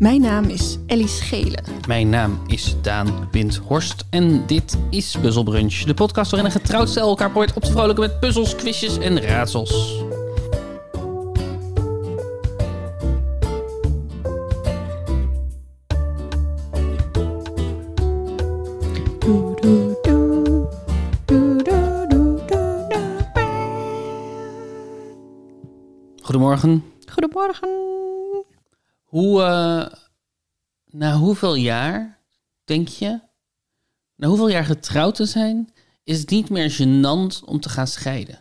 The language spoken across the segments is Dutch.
Mijn naam is Ellie Schelen. Mijn naam is Daan Windhorst en dit is Puzzle Brunch, de podcast waarin een getrouwd stel elkaar probeert op te vrolijken met puzzels, quizjes en raadsels. Doe, doe, Hoe, eh, na hoeveel jaar, denk je, na hoeveel jaar getrouwd te zijn, is het niet meer gênant om te gaan scheiden?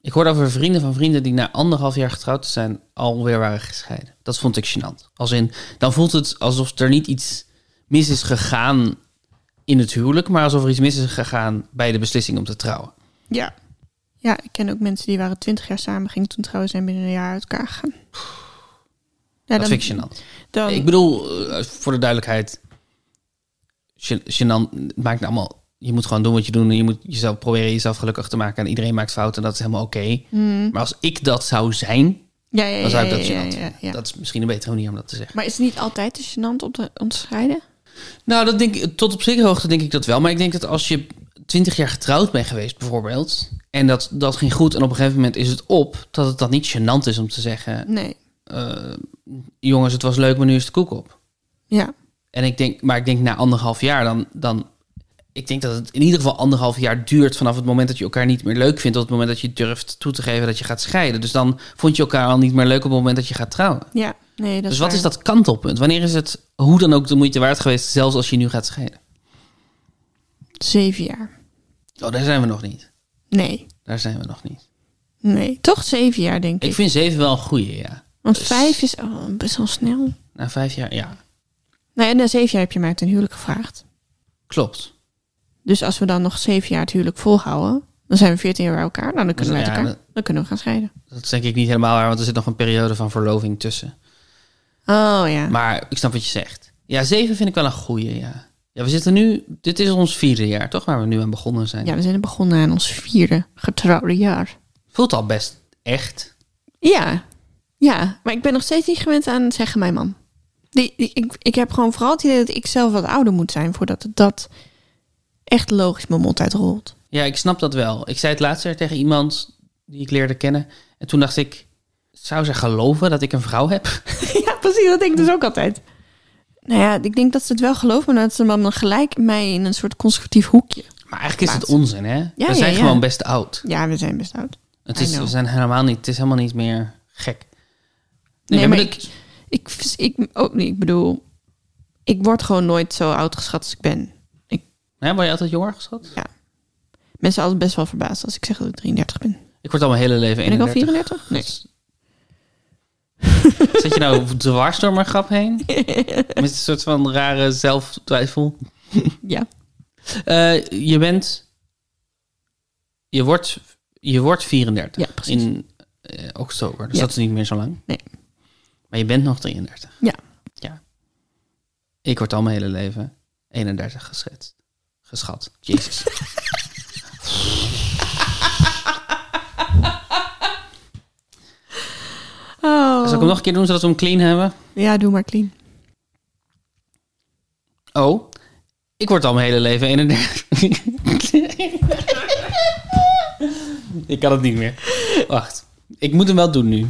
Ik hoorde over vrienden van vrienden die na anderhalf jaar getrouwd te zijn alweer waren gescheiden. Dat vond ik gênant. Als in, dan voelt het alsof er niet iets mis is gegaan in het huwelijk, maar alsof er iets mis is gegaan bij de beslissing om te trouwen. Ja. Ja, ik ken ook mensen die waren twintig jaar samen, gingen toen trouwens zijn binnen een jaar uit elkaar gegaan. Ja, Dat vind ik gênant. dan, Ik bedoel, eh, voor de duidelijkheid, gênant het maakt nou allemaal. Je moet gewoon doen wat je doet en je moet jezelf proberen jezelf gelukkig te maken. En iedereen maakt fouten en dat is helemaal oké. Hmm. Maar als ik dat zou zijn, ja, ja, dan zou ik dat gênant. Dat is misschien een betere manier om dat te zeggen. Maar is het niet altijd te gênant om te, om te scheiden? Nou, dat denk ik, tot op zekere hoogte denk ik dat wel. Maar ik denk dat als je twintig jaar getrouwd bent geweest, bijvoorbeeld, en dat, dat ging goed en op een gegeven moment is het op, dat het dan niet gênant is om te zeggen: Nee. eh, jongens, het was leuk, maar nu is de koek op. Ja. En ik denk, maar ik denk na anderhalf jaar dan, dan. Ik denk dat het in ieder geval anderhalf jaar duurt vanaf het moment dat je elkaar niet meer leuk vindt, tot het moment dat je durft toe te geven dat je gaat scheiden. Dus dan vond je elkaar al niet meer leuk op het moment dat je gaat trouwen. Ja. Nee, dat dus wat waar. is dat kantelpunt? Wanneer is het hoe dan ook de moeite waard geweest, zelfs als je nu gaat scheiden? Zeven jaar. Oh, daar zijn we nog niet. Nee. Daar zijn we nog niet. Nee. Toch zeven jaar, denk ik. Ik vind zeven wel een goeie, ja. Want vijf is oh, best wel snel. Na vijf jaar, ja. Nou ja, na zeven jaar heb je mij ten huwelijk gevraagd. Klopt. Dus als we dan nog zeven jaar het huwelijk volhouden, dan zijn we veertien jaar bij elkaar. Nou, dan kunnen we uit Ja, elkaar. dat- Dan kunnen we gaan scheiden. Dat is denk ik niet helemaal waar, want er zit nog een periode van verloving tussen. Oh ja. Maar ik snap wat je zegt. Ja, zeven vind ik wel een goeie, ja. Ja, we zitten nu... Dit is ons vierde jaar, toch? Waar we nu aan begonnen zijn. Ja, we zijn begonnen aan ons vierde getrouwde jaar. Voelt al best echt. Ja. Ja, maar ik ben nog steeds niet gewend aan zeggen mijn man. Die, die, ik, ik heb gewoon vooral het idee dat ik zelf wat ouder moet zijn voordat het dat echt logisch mijn mond uitrolt. Ja, ik snap dat wel. Ik zei het laatst weer tegen iemand die ik leerde kennen. En toen dacht ik... Zou ze geloven dat ik een vrouw heb? ja, precies. Dat denk ik dus ook altijd. Nou ja, ik denk dat ze het wel geloven, maar dat ze dan gelijk mij in een soort conservatief hoekje. Maar eigenlijk is het onzin, hè? we ja, zijn ja. gewoon best oud. Ja, we zijn best oud. Het I is, know. we zijn helemaal niet... Het is helemaal niet meer gek. Nee, maar ik- ik, ik, ik, ook niet. Ik bedoel, ik word gewoon nooit zo oud geschat als ik ben. Ik, Hè, word je altijd jonger geschat? mensen zijn altijd best wel verbaasd als ik zeg dat ik 33 ben. Ik word al mijn hele leven Ben ik al 31. 34? Nee. Zit je nou dwars door mijn grap heen? Met een soort van rare zelftwijfel. Ja. Eh, je bent... Je wordt, je wordt 34 Ja, precies. in eh, oktober. Dus Ja. dat is niet meer zo lang. Nee. Maar je bent nog 33. Ja. Ja. Ik word al mijn hele leven 31 geschat. Geschat. Jezus. Oh. Zal ik hem nog een keer doen zodat we hem clean hebben? Ja, doe maar clean. Oh, ik word al mijn hele leven 31. ik kan het niet meer. Wacht, ik moet hem wel doen nu.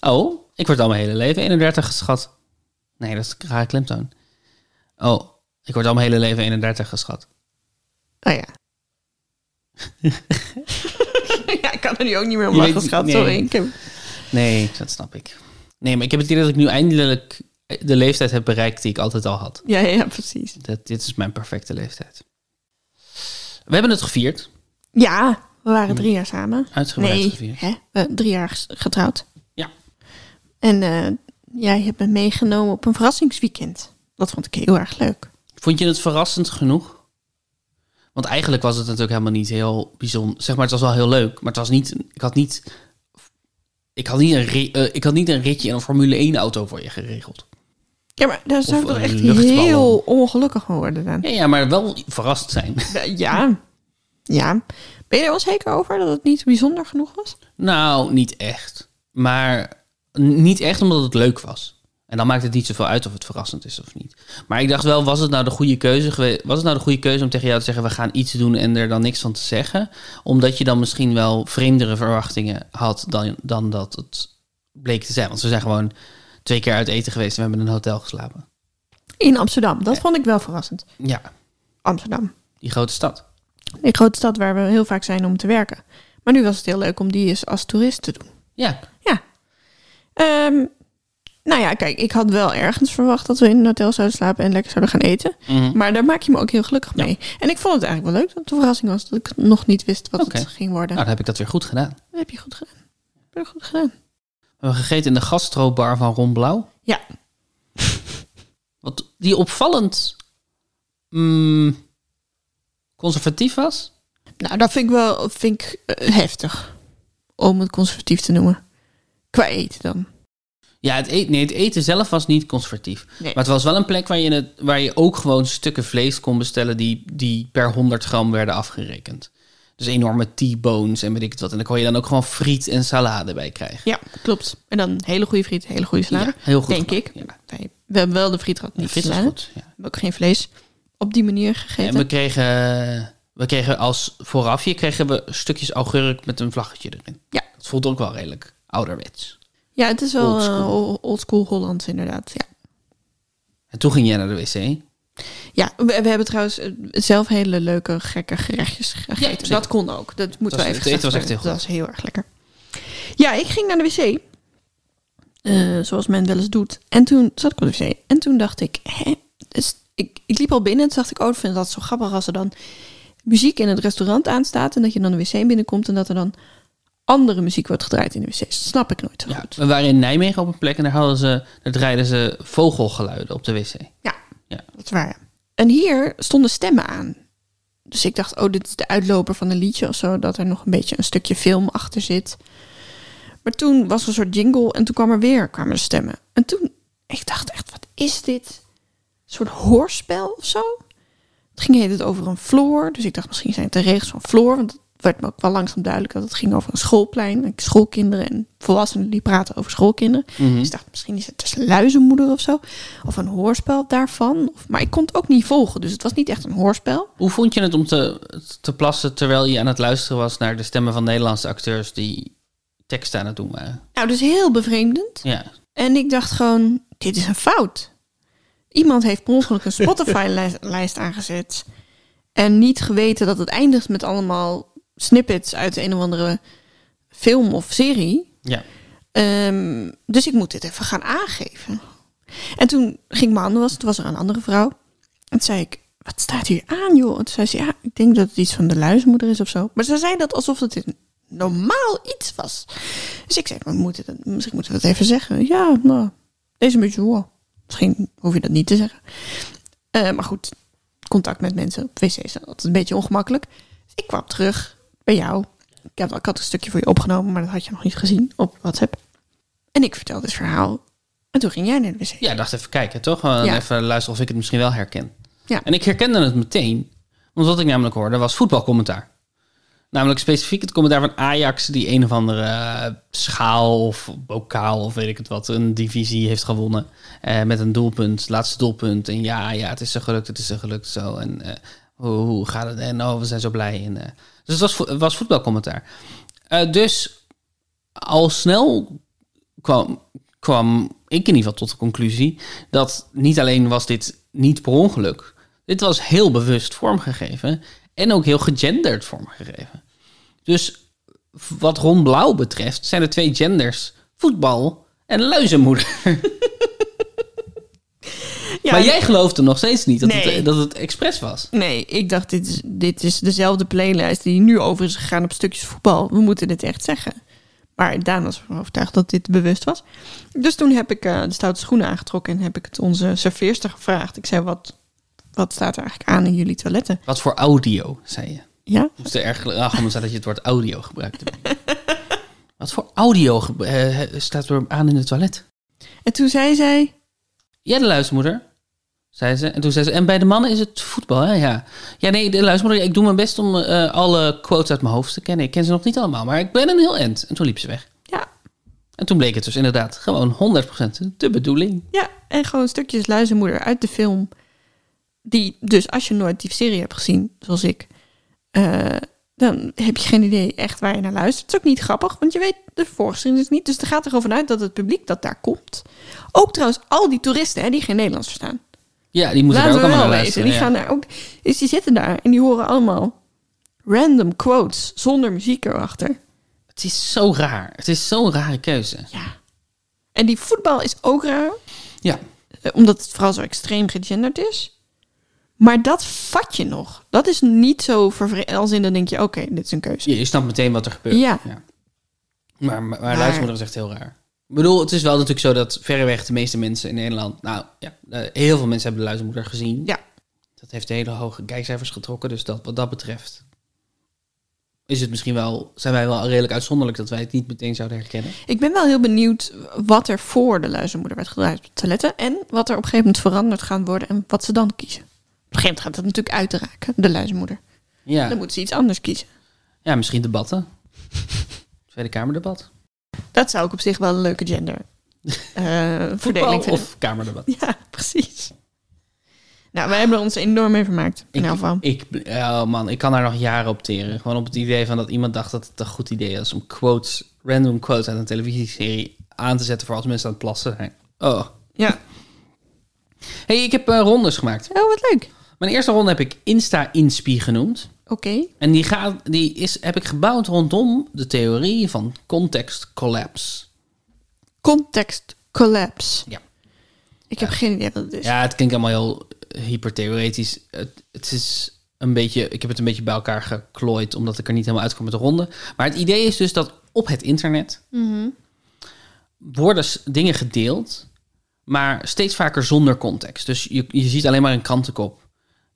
Oh, ik word al mijn hele leven 31 geschat. Nee, dat is een rare klemtoon. Oh, ik word al mijn hele leven 31 geschat. Oh ja. ja, ik kan er nu ook niet meer om lachen, schat. nee. Sorry. Ik heb... Nee, dat snap ik. Nee, maar ik heb het idee dat ik nu eindelijk de leeftijd heb bereikt die ik altijd al had. ja, ja, precies. Dat, dit is mijn perfecte leeftijd. We hebben het gevierd. Ja, we waren drie jaar samen. Uitgebreid Nee, gevierd. hè? We- drie jaar getrouwd. Ja. En eh, jij hebt me meegenomen op een verrassingsweekend. Dat vond ik heel erg leuk. Vond je het verrassend genoeg? Want eigenlijk was het natuurlijk helemaal niet heel bijzonder. Zeg maar, het was wel heel leuk, maar het was niet. Ik had niet. Ik had niet een, eh, ik had niet een ritje in een Formule 1 auto voor je geregeld. Ja, maar daar zou ik toch echt heel ongelukkig van worden dan. Ja, ja, maar wel verrast zijn. Ja. Ja. Ben je er wel zeker over dat het niet bijzonder genoeg was? Nou, niet echt. Maar niet echt omdat het leuk was. En dan maakt het niet zoveel uit of het verrassend is of niet. Maar ik dacht wel, was het nou de goede keuze geweest? Was het nou de goede keuze om tegen jou te zeggen: we gaan iets doen en er dan niks van te zeggen? Omdat je dan misschien wel vreemdere verwachtingen had dan, dan dat het bleek te zijn. Want we zijn gewoon twee keer uit eten geweest en we hebben in een hotel geslapen. In Amsterdam. Dat vond ik wel verrassend. Ja, Amsterdam. die grote stad. Een grote stad waar we heel vaak zijn om te werken. Maar nu was het heel leuk om die eens als toerist te doen. Ja, Ja. Ehm, nou ja, kijk, ik had wel ergens verwacht dat we in een hotel zouden slapen en lekker zouden gaan eten. Mhm. Maar daar maak je me ook heel gelukkig mee. En ik vond het eigenlijk wel leuk dat het een verrassing was dat ik nog niet wist wat het ging worden. nou dan heb ik dat weer goed gedaan. Dat heb je goed gedaan. Heb je goed gedaan. We hebben gegeten in de gastrobar van Ron Blauw. Ja. Wat die opvallend mm, conservatief was. Nou, dat vind ik wel vind ik, eh, heftig. Om het conservatief te noemen. Qua eten dan. Ja, het, eten, nee, het eten zelf was niet conservatief. Nee. Maar het was wel een plek waar je, het, waar je ook gewoon stukken vlees kon bestellen die, die per 100 gram werden afgerekend. Dus enorme T-bones en weet ik het wat. En dan kon je dan ook gewoon friet en salade bij krijgen. Ja, klopt. En dan hele goede friet, hele goede salade. Ja, heel goed Denk gemaakt, ik. Ja. Wij- we hebben wel de friet gehad, De niet friet de was salade. goed. Ja. We hebben ook geen vlees op die manier gegeten. En we kregen, we kregen als voorafje kregen we stukjes augurk met een vlaggetje erin. Ja. Het voelt ook wel redelijk ouderwets. Ja, het is wel Oldschool. oldschool oldschool Hollands inderdaad. Ja, En toen ging jij naar de wc. ja we, we hebben trouwens eh, zelf hele leuke, gekke gerechtjes gegeten. zeker. dat kon ook. Dat moeten we even het eten was echt heel. Dat was heel erg lekker. Ja, ik ging naar de wc. eh, zoals men wel eens doet. En toen zat ik op de wc. En toen dacht ik, hè? Dus ik, ik liep al binnen en toen dacht ik, oh, ik vind dat zo grappig als er dan muziek in het restaurant aanstaat. En dat je dan de wc binnenkomt en dat er dan andere muziek wordt gedraaid in de wc. Dat snap ik nooit zo Ja, goed. we waren in Nijmegen op een plek en daar, hadden ze, daar draaiden ze vogelgeluiden op de wc. Ja, Ja. dat is waar. En hier stonden stemmen aan. Dus ik dacht, oh, dit is de uitloper van een liedje of zo. Dat er nog een beetje een stukje film achter zit. Maar toen was er een soort jingle en toen kwam er weer kwamen er stemmen. En toen, ik dacht echt, wat is dit? Een soort hoorspel of zo? Het ging heet het over een floor. Dus ik dacht, misschien zijn het de regels van floor. Want het werd me ook wel langzaam duidelijk dat het ging over een schoolplein. En schoolkinderen en volwassenen die praten over schoolkinderen. Mhm. Dus ik dacht, misschien is het dus luizenmoeder of zo. Of een hoorspel daarvan. Of, maar ik kon het ook niet volgen. Dus het was niet echt een hoorspel. Hoe vond je het om te, te plassen terwijl je aan het luisteren was naar de stemmen van Nederlandse acteurs die teksten aan het doen waren? Nou, dus heel bevreemdend. Ja, En ik dacht gewoon, dit is een fout. Iemand heeft per ongeluk een Spotify-lijst aangezet. En niet geweten dat het eindigt met allemaal snippets uit een of andere film of serie. ja. Ehm, dus ik moet dit even gaan aangeven. En toen ging mijn handen wassen. Toen was er een andere vrouw. En toen zei ik, wat staat hier aan, joh? En toen zei ze, ja, ik denk dat het iets van de luismoeder is of zo. Maar ze zei dat alsof het een normaal iets was. Dus ik zei, we moeten dat, misschien moeten we dat even zeggen. Ja, nou, deze beetje, wow. Misschien hoef je dat niet te zeggen. Eh, maar goed, contact met mensen op wc's is altijd een beetje ongemakkelijk. Dus ik kwam terug bij jou. Ik, heb, ik had een stukje voor je opgenomen, maar dat had je nog niet gezien op WhatsApp. En ik vertelde het verhaal. En toen ging jij naar de wc. ja, dacht even kijken, toch? En Ja. Even luisteren of ik het misschien wel herken. Ja. En ik herkende het meteen, want wat ik namelijk hoorde was voetbalcommentaar. Namelijk specifiek het commentaar van Ajax, die een of andere eh, schaal of bokaal of weet ik het wat, een divisie heeft gewonnen. eh, met een doelpunt, laatste doelpunt. En ja, ja, het is zo gelukt, het is zo gelukt zo. En eh, hoe, hoe gaat het? En oh, we zijn zo blij. En, eh, dus het was, was voetbalcommentaar. Eh, dus al snel kwam, kwam ik in ieder geval tot de conclusie dat niet alleen was dit niet per ongeluk, dit was heel bewust vormgegeven en ook heel gegenderd vormgegeven. Dus wat Ron Blauw betreft zijn er twee genders, voetbal en luizenmoeder. Ja, maar jij geloofde nog steeds niet dat, Nee. het, dat het expres was. Nee, ik dacht, dit is, dit is dezelfde playlist die nu over is gegaan op stukjes voetbal. We moeten dit echt zeggen. Maar Daan was ervan overtuigd dat dit bewust was. Dus toen heb ik eh, de stoute schoenen aangetrokken en heb ik het onze serveerster gevraagd. Ik zei, wat, wat staat er eigenlijk aan in jullie toiletten? Wat voor audio, zei je. Ja? Moest er erg lachen omdat dat je het woord audio gebruikte. Wat voor audio ge- eh, staat er aan in het toilet? En toen zei zij, Ja, de luistermoeder, zei ze. En toen zei ze, en bij de mannen is het voetbal, hè? Ja, ja nee, de luistermoeder, ik doe mijn best om eh, alle quotes uit mijn hoofd te kennen. Ik ken ze nog niet allemaal, maar ik ben een heel end. En toen liep ze weg. ja. En toen bleek het dus inderdaad gewoon 100% de bedoeling. Ja, en gewoon stukjes luizenmoeder uit de film. Die, dus als je nooit die serie hebt gezien, zoals ik, eh, dan heb je geen idee echt waar je naar luistert. Het is ook niet grappig, want je weet de voorgeschiedenis niet. Dus er gaat er gewoon vanuit dat het publiek dat daar komt. Ook trouwens al die toeristen hè, die geen Nederlands verstaan. Ja, die moeten Laten daar ook allemaal naar. Die ja. gaan daar ook. Dus die zitten daar en die horen allemaal random quotes zonder muziek erachter. Het is zo raar. Het is zo'n rare keuze. Ja. En die voetbal is ook raar. Ja, Eh, Omdat het vooral zo extreem gegenderd is. Maar dat vat je nog. Dat is niet zo vervreemd. Als in dan denk je, oké, dit is een keuze. je, je snapt meteen wat er gebeurt. Ja. Maar, maar, maar luistermoeder is echt heel raar. Ik bedoel, het is wel natuurlijk zo dat verreweg de meeste mensen in Nederland... Nou ja, eh, heel veel mensen hebben de luistermoeder gezien. Ja. Dat heeft hele hoge kijkcijfers getrokken. Dus dat, wat dat betreft is het misschien wel... Zijn wij wel redelijk uitzonderlijk dat wij het niet meteen zouden herkennen. Ik ben wel heel benieuwd wat er voor de luizenmoeder werd gedraaid op toiletten. En wat er op een gegeven moment veranderd gaat worden en wat ze dan kiezen. Op een gegeven moment gaat het natuurlijk uitraken, de luizenmoeder. Ja, Dan moeten ze iets anders kiezen. ja misschien debatten. Tweede Kamerdebat. Dat zou ik op zich wel een leuke gender eh, vinden. of Kamerdebat. Ja, precies. Nou, wij hebben er ons enorm mee vermaakt. In elk geval. Ik, oh man, ik kan daar nog jaren op teren. Gewoon op het idee van dat iemand dacht dat het een goed idee was om quotes, random quotes uit een televisieserie aan te zetten voor als mensen aan het plassen zijn. Oh. Ja. hey, ik heb eh, rondes gemaakt. Oh, wat leuk. Mijn eerste ronde heb ik Insta-inspi genoemd. Oké. En die, gaat, die is, heb ik gebouwd rondom de theorie van context collapse. Context collapse. Ja. Ik heb geen idee wat het is. Ja, het klinkt allemaal heel hypertheoretisch. Het, het is een beetje, ik heb het een beetje bij elkaar geklooid, omdat ik er niet helemaal uitkom met de ronde. Maar het idee is dus dat op het internet Mhm. worden dingen gedeeld, maar steeds vaker zonder context. Dus je, je ziet alleen maar een krantenkop.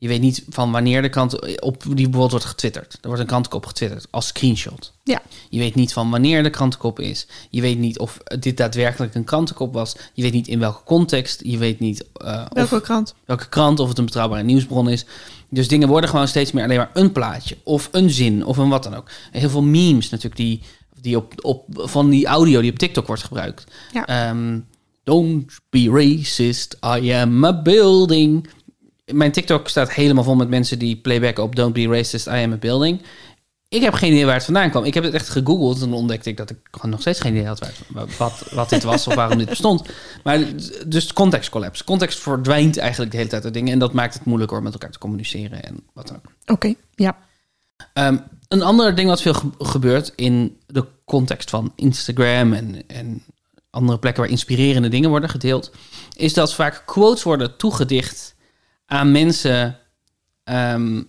Je weet niet van wanneer de krant op die bijvoorbeeld wordt getwitterd. Er wordt een krantenkop getwitterd als screenshot. Ja. Je weet niet van wanneer de krantenkop is. Je weet niet of dit daadwerkelijk een krantenkop was. Je weet niet in welke context. Je weet niet eh, of Welke krant? welke krant of het een betrouwbare nieuwsbron is. Dus dingen worden gewoon steeds meer alleen maar een plaatje of een zin of een wat dan ook. En heel veel memes natuurlijk die, die op, op, van die audio die op TikTok wordt gebruikt. Ja. Ehm, don't be racist, I am a building. Mijn TikTok staat helemaal vol met mensen die playbacken op Don't be racist, I am a building. Ik heb geen idee waar het vandaan kwam. Ik heb het echt gegoogeld en ontdekte ik dat ik gewoon nog steeds geen idee had waar, wat, wat dit was of waarom dit bestond. Maar dus context collapse. Context verdwijnt eigenlijk de hele tijd uit dingen en dat maakt het moeilijker om met elkaar te communiceren en wat dan ook. Oké, ja. Ehm, een ander ding wat veel ge- gebeurt in de context van Instagram en, en andere plekken waar inspirerende dingen worden gedeeld, is dat vaak quotes worden toegedicht aan mensen ehm,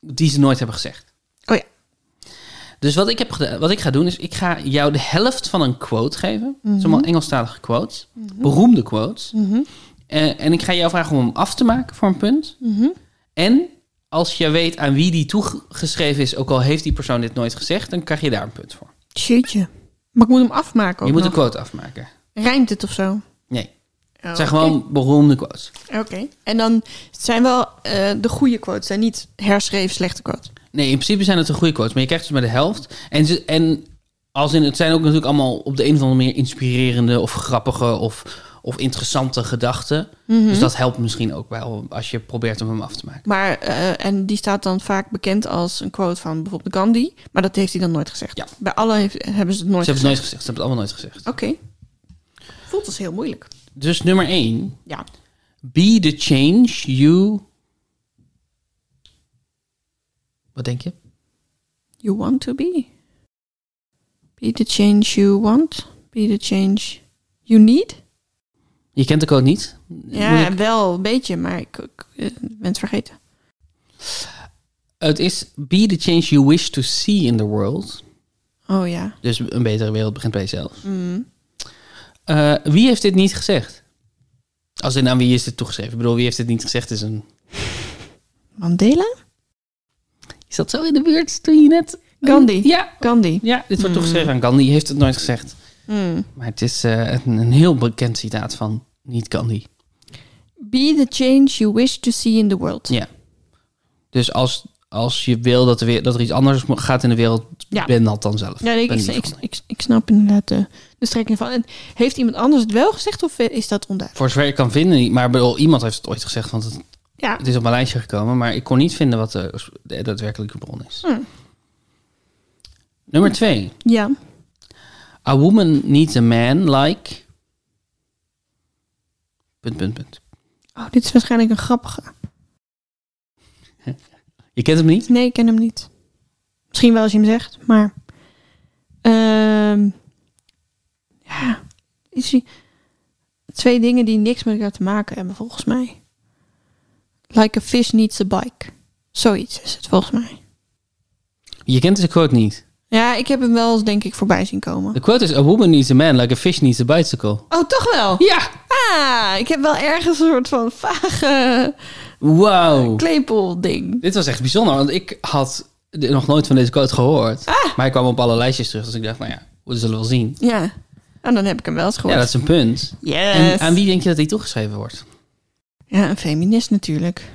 die ze nooit hebben gezegd. Oh ja. Dus wat ik, heb gedaan, wat ik ga doen is, ik ga jou de helft van een quote geven. Allemaal Engelstalige quotes, beroemde quotes. Mhm. Eh, en ik ga jou vragen om hem af te maken voor een punt. Mhm. En als je weet aan wie die toegeschreven is, ook al heeft die persoon dit nooit gezegd, dan krijg je daar een punt voor. Shitje. Maar ik moet hem afmaken ook je moet nog. een quote afmaken. Rijmt het of zo? Nee, Oh, het zijn gewoon beroemde quotes. Oké. En dan zijn wel eh, de goede quotes, zijn niet herschreven slechte quotes. Nee, in principe zijn het de goede quotes, maar je krijgt dus maar de helft. En, ze, en als in, het zijn ook natuurlijk allemaal op de een of andere manier inspirerende of grappige of, of interessante gedachten. Dus dat helpt misschien ook wel als je probeert om hem af te maken. Maar, eh, en die staat dan vaak bekend als een quote van bijvoorbeeld Gandhi. Maar dat heeft hij dan nooit gezegd. Ja. Bij alle heeft- hebben ze het nooit Ze hebben het gezegd. nooit gezegd, ze hebben het allemaal nooit gezegd. Oké. Voelt als heel moeilijk. Dus nummer 1. Ja. Be the change you... Wat denk je? You want to be. Be the change you want. Be the change you need. Je kent de code niet? Ja, ik- wel een beetje, maar ik, ik ben het vergeten. Het is be the change you wish to see in the world. Oh ja. Dus een betere wereld begint bij jezelf. Mm. Eh, wie heeft dit niet gezegd? Als in aan wie is dit toegeschreven? Ik bedoel, wie heeft dit niet gezegd? Is een... Mandela? Is dat zo in de buurt toen je net... Gandhi. Ja, Gandhi. ja dit wordt toegeschreven aan Gandhi. heeft het nooit gezegd. Mm. Maar het is eh, een, een heel bekend citaat van niet Gandhi. Be the change you wish to see in the world. Ja. Dus als, als je wil dat er, weer, dat er iets anders gaat in de wereld, Ja. ben dat dan zelf. Ja, ik, ik, ik snap inderdaad de, de strekking van. En heeft iemand anders het wel gezegd of is dat onduidelijk? Voor zover ik kan vinden, niet. maar bedoel, iemand heeft het ooit gezegd, want het, Ja, het is op mijn lijstje gekomen, maar ik kon niet vinden wat de, de daadwerkelijke bron is. Hm. Nummer twee. ja. A woman needs a man like... Punt, punt, punt. Oh, dit is waarschijnlijk een grappige. Je kent hem niet? Nee, ik ken hem niet. Misschien wel als je hem zegt, maar... ehm, ja, is. Twee dingen die niks met elkaar te maken hebben, volgens mij. Like a fish needs a bike. Zoiets is het, volgens mij. Je kent de quote niet. Ja, ik heb hem wel eens, denk ik, voorbij zien komen. De quote is... A woman needs a man like a fish needs a bicycle. Oh, toch wel? Ja! Ah, ik heb wel ergens een soort van vage Wow. klepel-ding. Dit was echt bijzonder, want ik had nog nooit van deze quote gehoord. Ah. Maar hij kwam op alle lijstjes terug, dus ik dacht, nou ja, we zullen wel zien. Ja, en dan heb ik hem wel eens Ja, gehoord. dat is een punt. Yes. En aan wie denk je dat hij toegeschreven wordt? Ja, een feminist natuurlijk.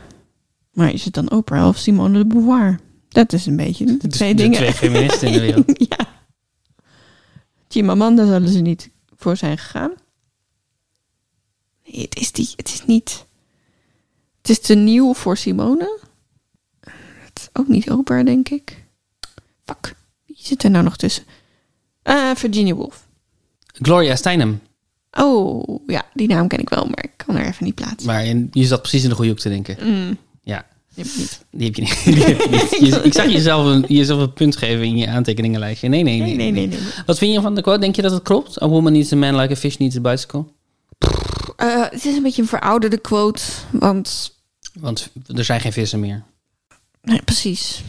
Maar is het dan Oprah of Simone de Beauvoir? Dat is een beetje de Dus twee de dingen. twee feministen in de wereld. ja. Chimamanda zullen ze niet voor zijn gegaan. Nee, het is, die, het is niet... Het is te nieuw voor Simone. Het is ook niet Oprah, denk ik. Fuck, wie zit er nou nog tussen? Eh, Virginia Woolf. Gloria Steinem. Oh, ja, die naam ken ik wel, maar ik kan er even niet plaatsen. Maar in- je zat precies in de goede hoek te denken. Mm, Ja, die heb ik niet. die heb je niet. Die heb je niet. Je- ik zag jezelf een, jezelf een punt geven in je aantekeningenlijstje. Nee, nee, nee. Nee, nee, nee, nee. Wat vind je van de quote? Denk je dat het klopt? A woman needs a man like a fish needs a bicycle? Eh, het is een beetje een verouderde quote, want... Want er zijn geen vissen meer. Nee, precies.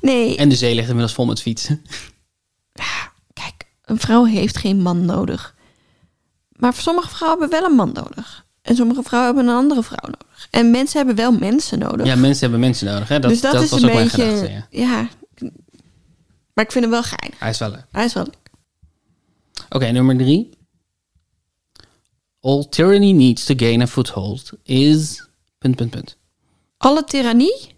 Nee, En de zee ligt inmiddels vol met fietsen. Een vrouw heeft geen man nodig. Maar sommige vrouwen hebben wel een man nodig. En sommige vrouwen hebben een andere vrouw nodig. En mensen hebben wel mensen nodig. Ja, mensen hebben mensen nodig. Hè? Dat, dus dat, dat is was een ook mijn gedachte. Ja. ja. Maar ik vind hem wel geinig. Hij is wel leuk. Hij is wel leuk. Oké, nummer drie. All tyranny needs to gain a foothold is... Punt, punt, punt. Alle tirannie?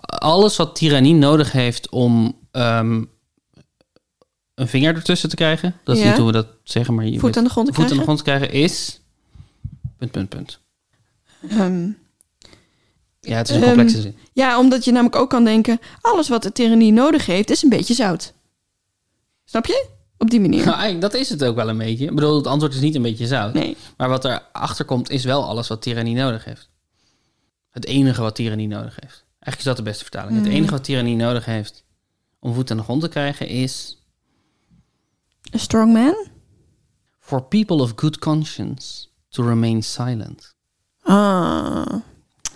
Alles wat tirannie nodig heeft om ehm, een vinger ertussen te krijgen. Dat is Ja. niet hoe we dat zeggen, maar je Voet weet- aan de grond te voet aan de krijgen? grond te krijgen is... Punt, punt, punt. Ehm, Ja, het is een Ehm, complexe zin. ja, omdat je namelijk ook kan denken... alles wat de tirannie nodig heeft, is een beetje zout. Snap je? Op die manier. Nou, eigenlijk, dat is het ook wel een beetje. Ik bedoel, het antwoord is niet een beetje zout. Nee. Maar wat erachter komt, is wel alles wat tirannie nodig heeft. Het enige wat tirannie nodig A strong man? For people of good conscience to remain silent. Ah.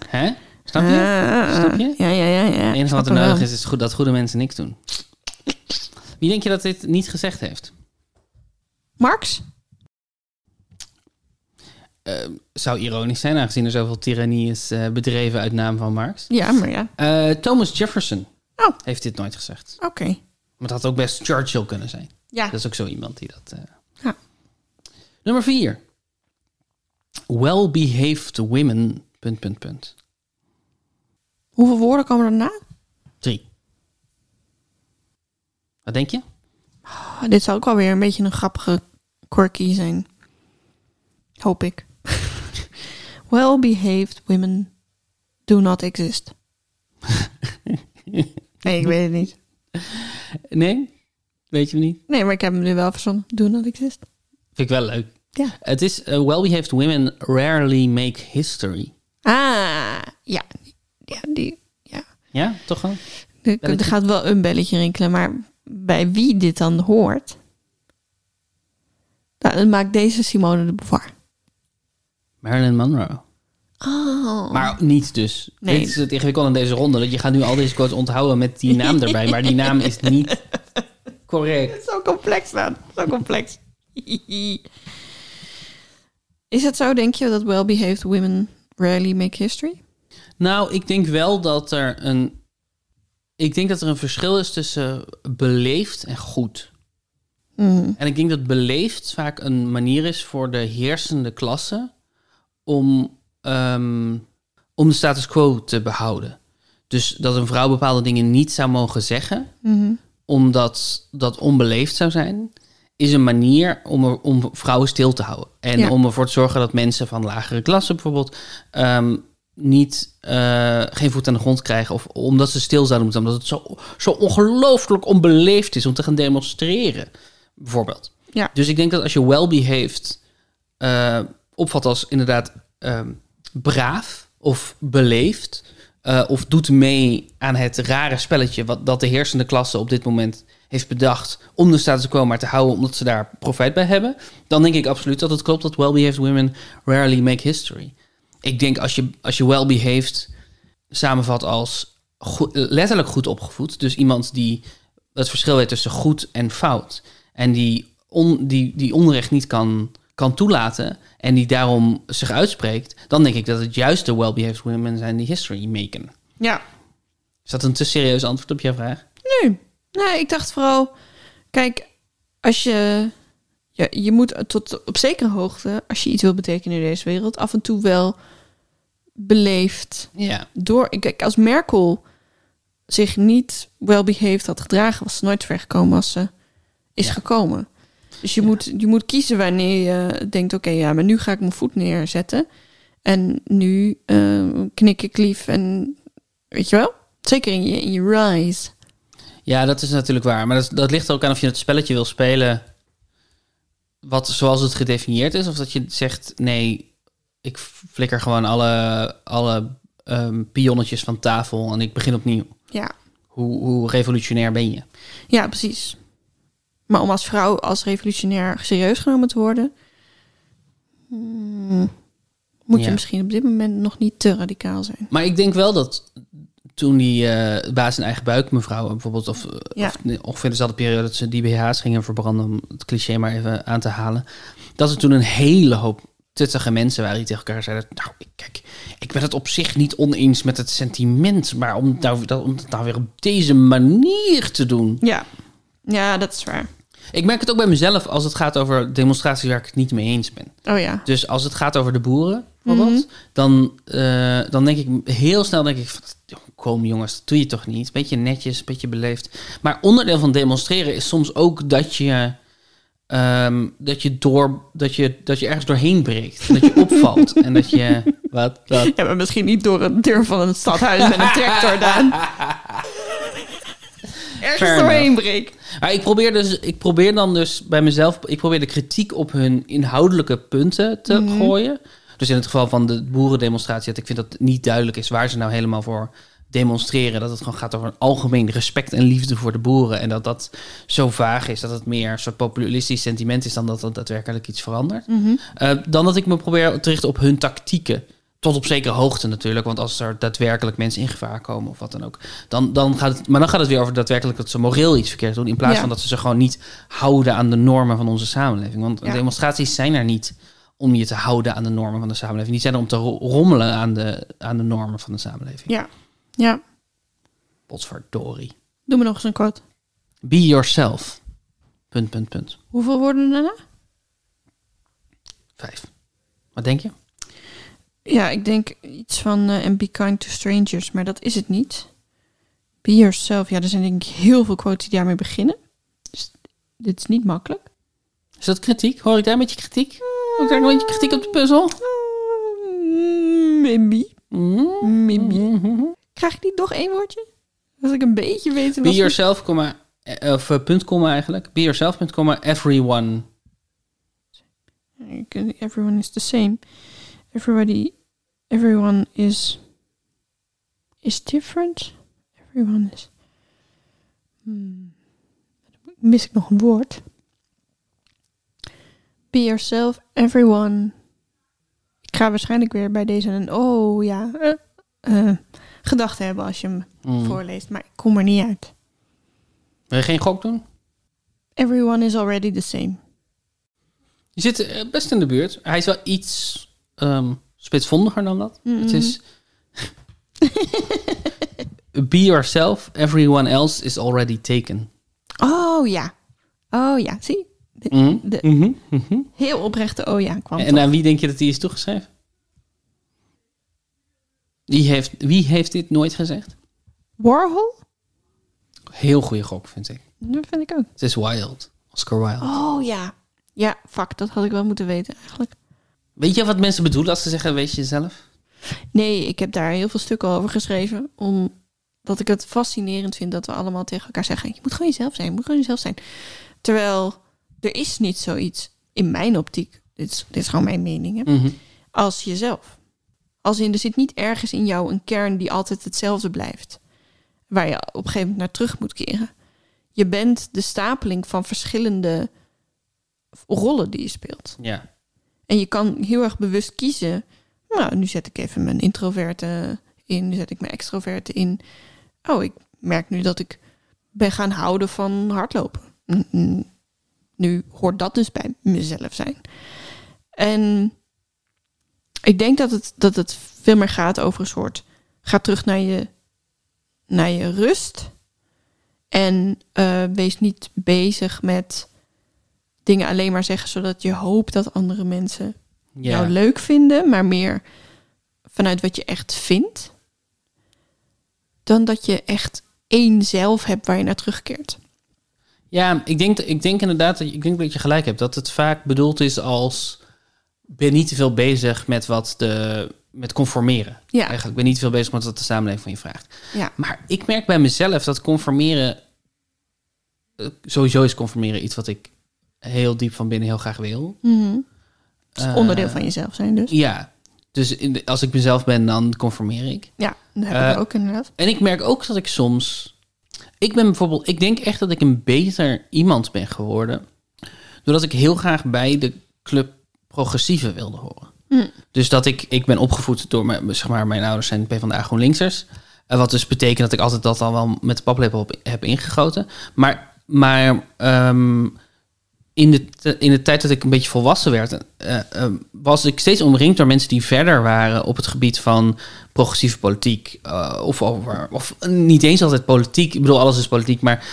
Hè? Snap je? Ah, Snap je? Ja, ja, ja. ja. Het enige wat er nodig is, is goed, dat goede mensen niks doen. Wie denk je dat dit niet gezegd heeft? Marx? Eh, zou ironisch zijn, aangezien er zoveel tirannie is eh, bedreven uit naam van Marx. Ja, maar ja. Eh, Thomas Jefferson Oh. heeft dit nooit gezegd. Oké. Maar het had ook best Churchill kunnen zijn. Ja. Dat is ook zo iemand die dat... eh, Ja. Nummer vier. Well-behaved women... Punt, punt, punt. Hoeveel woorden komen er na? Drie. Wat denk je? Oh, dit zou ook wel weer een beetje een grappige quirky zijn. Hoop ik. Well-behaved women do not exist. nee, ik weet het niet. Nee? Weet je hem niet? Nee, maar ik heb hem nu wel verzonnen. Do not exist. Vind ik wel leuk. Ja. Het is... eh, well-behaved women rarely make history. Ah, ja. Ja, die... Ja. Ja, toch wel? Er, er gaat wel een belletje rinkelen, maar bij wie dit dan hoort... Nou, dan maakt deze Simone de Beauvoir. Marilyn Monroe. Oh. Maar niet dus. Nee. Dit is het ingewikkelde in deze ronde. Dat je gaat nu al deze quotes onthouden met die naam erbij. Maar die naam is niet correct. Zo complex dan. Zo complex. Is het zo, denk je, dat well-behaved women rarely make history? Nou, ik denk wel dat er een... Ik denk dat er een verschil is tussen beleefd en goed. Mm. En ik denk dat beleefd vaak een manier is voor de heersende klasse om, ehm, om de status quo te behouden. Dus dat een vrouw bepaalde dingen niet zou mogen zeggen, Mhm. Omdat dat onbeleefd zou zijn, is een manier om, er, om vrouwen stil te houden. En Ja. om ervoor te zorgen dat mensen van lagere klassen bijvoorbeeld ehm, niet, eh, geen voet aan de grond krijgen. Of omdat ze stil zouden moeten, omdat het zo, zo ongelooflijk onbeleefd is om te gaan demonstreren, bijvoorbeeld. Ja. Dus ik denk dat als je well-behaved eh, opvat als inderdaad ehm, braaf of beleefd, eh, of doet mee aan het rare spelletje wat dat de heersende klasse op dit moment heeft bedacht om de status quo maar te houden omdat ze daar profijt bij hebben, dan denk ik absoluut dat het klopt dat well-behaved women rarely make history. Ik denk als je, als je well-behaved samenvat als letterlijk goed opgevoed, dus iemand die het verschil weet tussen goed en fout en die, on, die, die onrecht niet kan, kan toelaten en die daarom zich uitspreekt, dan denk ik dat het juist de well-behaved women zijn die history maken. Ja. Is dat een te serieus antwoord op jouw vraag? Nee. Nee, ik dacht vooral... Kijk, als je... Je, je moet tot op zekere hoogte, als je iets wil betekenen in deze wereld, af en toe wel beleefd Ja. door. Kijk, als Merkel zich niet well-behaved had gedragen, was ze nooit ver gekomen als ze is Ja. gekomen. Dus je, moet, je moet kiezen wanneer je denkt: oké, ja, maar nu ga ik mijn voet neerzetten. En nu eh, knik ik lief en weet je wel? Zeker in je, in je rise. Ja, dat is natuurlijk waar. Maar dat, dat ligt ook aan of je het spelletje wil spelen wat, zoals het gedefinieerd is. Of dat je zegt, nee, ik flikker gewoon alle, alle ehm, pionnetjes van tafel en ik begin opnieuw. Ja, Hoe, hoe revolutionair ben je? ja, precies. Maar om als vrouw als revolutionair serieus genomen te worden, hmm, moet je misschien op dit moment nog niet te radicaal zijn. Maar ik denk wel dat toen die eh, baas in eigen buik mevrouw bijvoorbeeld, of, eh, Ja. of ongeveer dezelfde periode dat ze die BH's gingen verbranden, om het cliché maar even aan te halen, dat er toen een hele hoop tuttige mensen waren die tegen elkaar zeiden, nou, ik, kijk, ik ben het op zich niet oneens met het sentiment, maar om, nou, om het nou weer op deze manier te doen. Ja, ja, dat is waar. Ik merk het ook bij mezelf als het gaat over demonstraties waar ik het niet mee eens ben. Oh ja. Dus als het gaat over de boeren, bijvoorbeeld, dan, eh, dan denk ik heel snel denk ik van, "Joh, kom jongens, dat doe je toch niet? Beetje netjes, beetje beleefd. Maar onderdeel van demonstreren is soms ook dat je, ehm, dat je door, dat je, dat je ergens doorheen breekt, dat je opvalt en dat je wat, wat. Ja, maar misschien niet door een deur van een stadhuis met een tractor, Daan. Ergens doorheen breek. Maar ik probeer, dus, ik probeer dan dus bij mezelf, ik probeer de kritiek op hun inhoudelijke punten te gooien. Dus in het geval van de boerendemonstratie, dat ik vind dat het niet duidelijk is waar ze nou helemaal voor demonstreren. Dat het gewoon gaat over een algemeen respect en liefde voor de boeren. En dat dat zo vaag is, dat het meer een soort populistisch sentiment is dan dat het daadwerkelijk iets verandert. Eh, dan dat ik me probeer te richten op hun tactieken. Tot op zekere hoogte natuurlijk. Want als er daadwerkelijk mensen in gevaar komen of wat dan ook. Dan, dan gaat het, maar dan gaat het weer over daadwerkelijk dat ze moreel iets verkeerd doen. In plaats Ja. van dat ze zich gewoon niet houden aan de normen van onze samenleving. Want Ja. demonstraties zijn er niet om je te houden aan de normen van de samenleving. Die zijn er om te ro- rommelen aan de, aan de normen van de samenleving. Ja. Ja. Potverdorie. Doe me nog eens een quote. Be yourself. Punt, punt, punt. Hoeveel woorden daarna? Vijf. Wat denk je? Ja, ik denk iets van eh, and be kind to strangers, maar dat is het niet. Be yourself. Ja, er zijn denk ik heel veel quotes die daarmee beginnen. Dus dit is niet makkelijk. Is dat kritiek? Hoor ik daar een beetje kritiek? Hoor ik daar een beetje kritiek op de puzzel? Mm, Maybe. Mm. Maybe. Mhm. Krijg ik niet nog één woordje? Als ik een beetje weet... Be yourself, comma, eh, of uh, punt, comma eigenlijk. Be yourself, punt, comma, everyone. Everyone is the same. Everybody... Everyone is... Is different. Everyone is... Hmm. Mis ik nog een woord? Be yourself, everyone. Ik ga waarschijnlijk weer bij deze een... Oh ja... eh, gedachte hebben als je hem Mm. voorleest. Maar ik kom er niet uit. Wil je geen gok doen? Everyone is already the same. Je zit eh, best in de buurt. Hij is wel iets ehm spitsvondiger dan dat. Mhm. Het is... Be yourself, everyone else is already taken. Oh ja. Oh ja, zie. De- Mhm. de- Mhm. Mhm. Heel oprechte oh ja kwam En toch. aan wie denk je dat die is toegeschreven? Wie heeft, wie heeft dit nooit gezegd? Warhol? Heel goede gok, vind ik. Dat vind ik ook. Het is Wild. Oscar Wilde. Oh ja. Ja, fuck, dat had ik wel moeten weten eigenlijk. Weet je wat mensen bedoelen als ze zeggen, wees jezelf? Nee, ik heb daar heel veel stukken over geschreven. Omdat ik het fascinerend vind dat we allemaal tegen elkaar zeggen: je moet gewoon jezelf zijn, je moet gewoon jezelf zijn. Terwijl er is niet zoiets in mijn optiek. Dit is, dit is gewoon mijn mening. Hè? Mhm. als jezelf. Als in, er zit niet ergens in jou een kern die altijd hetzelfde blijft. Waar je op een gegeven moment naar terug moet keren. Je bent de stapeling van verschillende rollen die je speelt. Ja. En je kan heel erg bewust kiezen. Nou, nu zet ik even mijn introverte in. Nu zet ik mijn extroverte in. Oh, ik merk nu dat ik ben gaan houden van hardlopen. Nu hoort dat dus bij mezelf zijn. En ik denk dat het, dat het veel meer gaat over een soort... Ga terug naar je, naar je rust. En eh, wees niet bezig met dingen alleen maar zeggen... zodat je hoopt dat andere mensen Ja. jou leuk vinden, maar meer vanuit wat je echt vindt, dan dat je echt één zelf hebt waar je naar terugkeert. Ja, ik denk, ik denk inderdaad dat je, ik denk dat je gelijk hebt. Dat het vaak bedoeld is als... ben niet te veel bezig met wat de... met conformeren. Ja, Eigenlijk ben niet te veel bezig met wat de samenleving van je vraagt. ja, Maar ik merk bij mezelf dat conformeren... eh, Sowieso is conformeren iets wat ik heel diep van binnen heel graag wil. Mhm. Is Eh, onderdeel van jezelf zijn dus. Ja, dus in de- als ik mezelf ben, dan conformeer ik. Ja, dat heb ik Eh, ook inderdaad. En ik merk ook dat ik soms... Ik ben bijvoorbeeld... Ik denk echt dat ik een beter iemand ben geworden... doordat ik heel graag bij de club progressieve wilde horen. Hm. Dus dat ik... Ik ben opgevoed door mijn... Zeg maar, mijn ouders zijn PvdA GroenLinksers. Eh, wat dus betekent dat ik altijd dat al wel met de paplepel op heb ingegoten. Maar... maar ehm, in de, in de tijd dat ik een beetje volwassen werd, eh, eh, was ik steeds omringd door mensen die verder waren op het gebied van progressieve politiek. eh, of, over, of niet eens altijd politiek. Ik bedoel, alles is politiek. Maar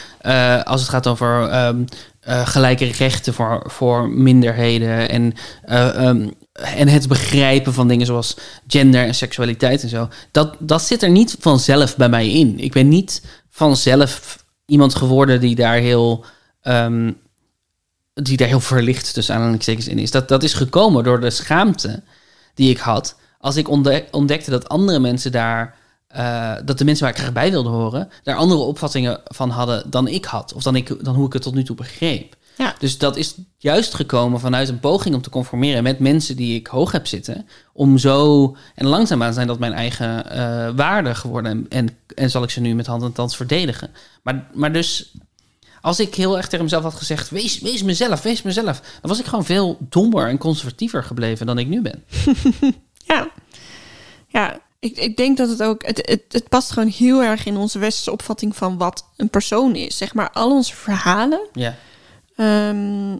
als het gaat over ehm, eh, gelijke rechten voor, voor minderheden. En, eh, ehm, en het begrijpen van dingen zoals gender en seksualiteit en zo. Dat, dat zit er niet vanzelf bij mij in. Ik ben niet vanzelf iemand geworden die daar heel. ehm, die daar heel verlicht tussen aanhalingstekens in is. Dat, dat is gekomen door de schaamte die ik had. Als ik ontde- ontdekte dat andere mensen daar... eh, dat de mensen waar ik graag bij wilde horen... daar andere opvattingen van hadden dan ik had. Of dan, ik, dan hoe ik het tot nu toe begreep. Ja. Dus dat is juist gekomen vanuit een poging om te conformeren... met mensen die ik hoog heb zitten. Om zo... En langzaamaan zijn dat mijn eigen eh, waarden geworden. En, en, en zal ik ze nu met hand en tand verdedigen. Maar, maar dus als ik heel erg tegen mezelf had gezegd: wees, wees mezelf, wees mezelf. Dan was ik gewoon veel dommer en conservatiever gebleven dan ik nu ben. Ja, ja ik, ik denk dat het ook... Het, het, het past gewoon heel erg in onze westerse opvatting van wat een persoon is. Zeg maar, al onze verhalen Ja, Ehm,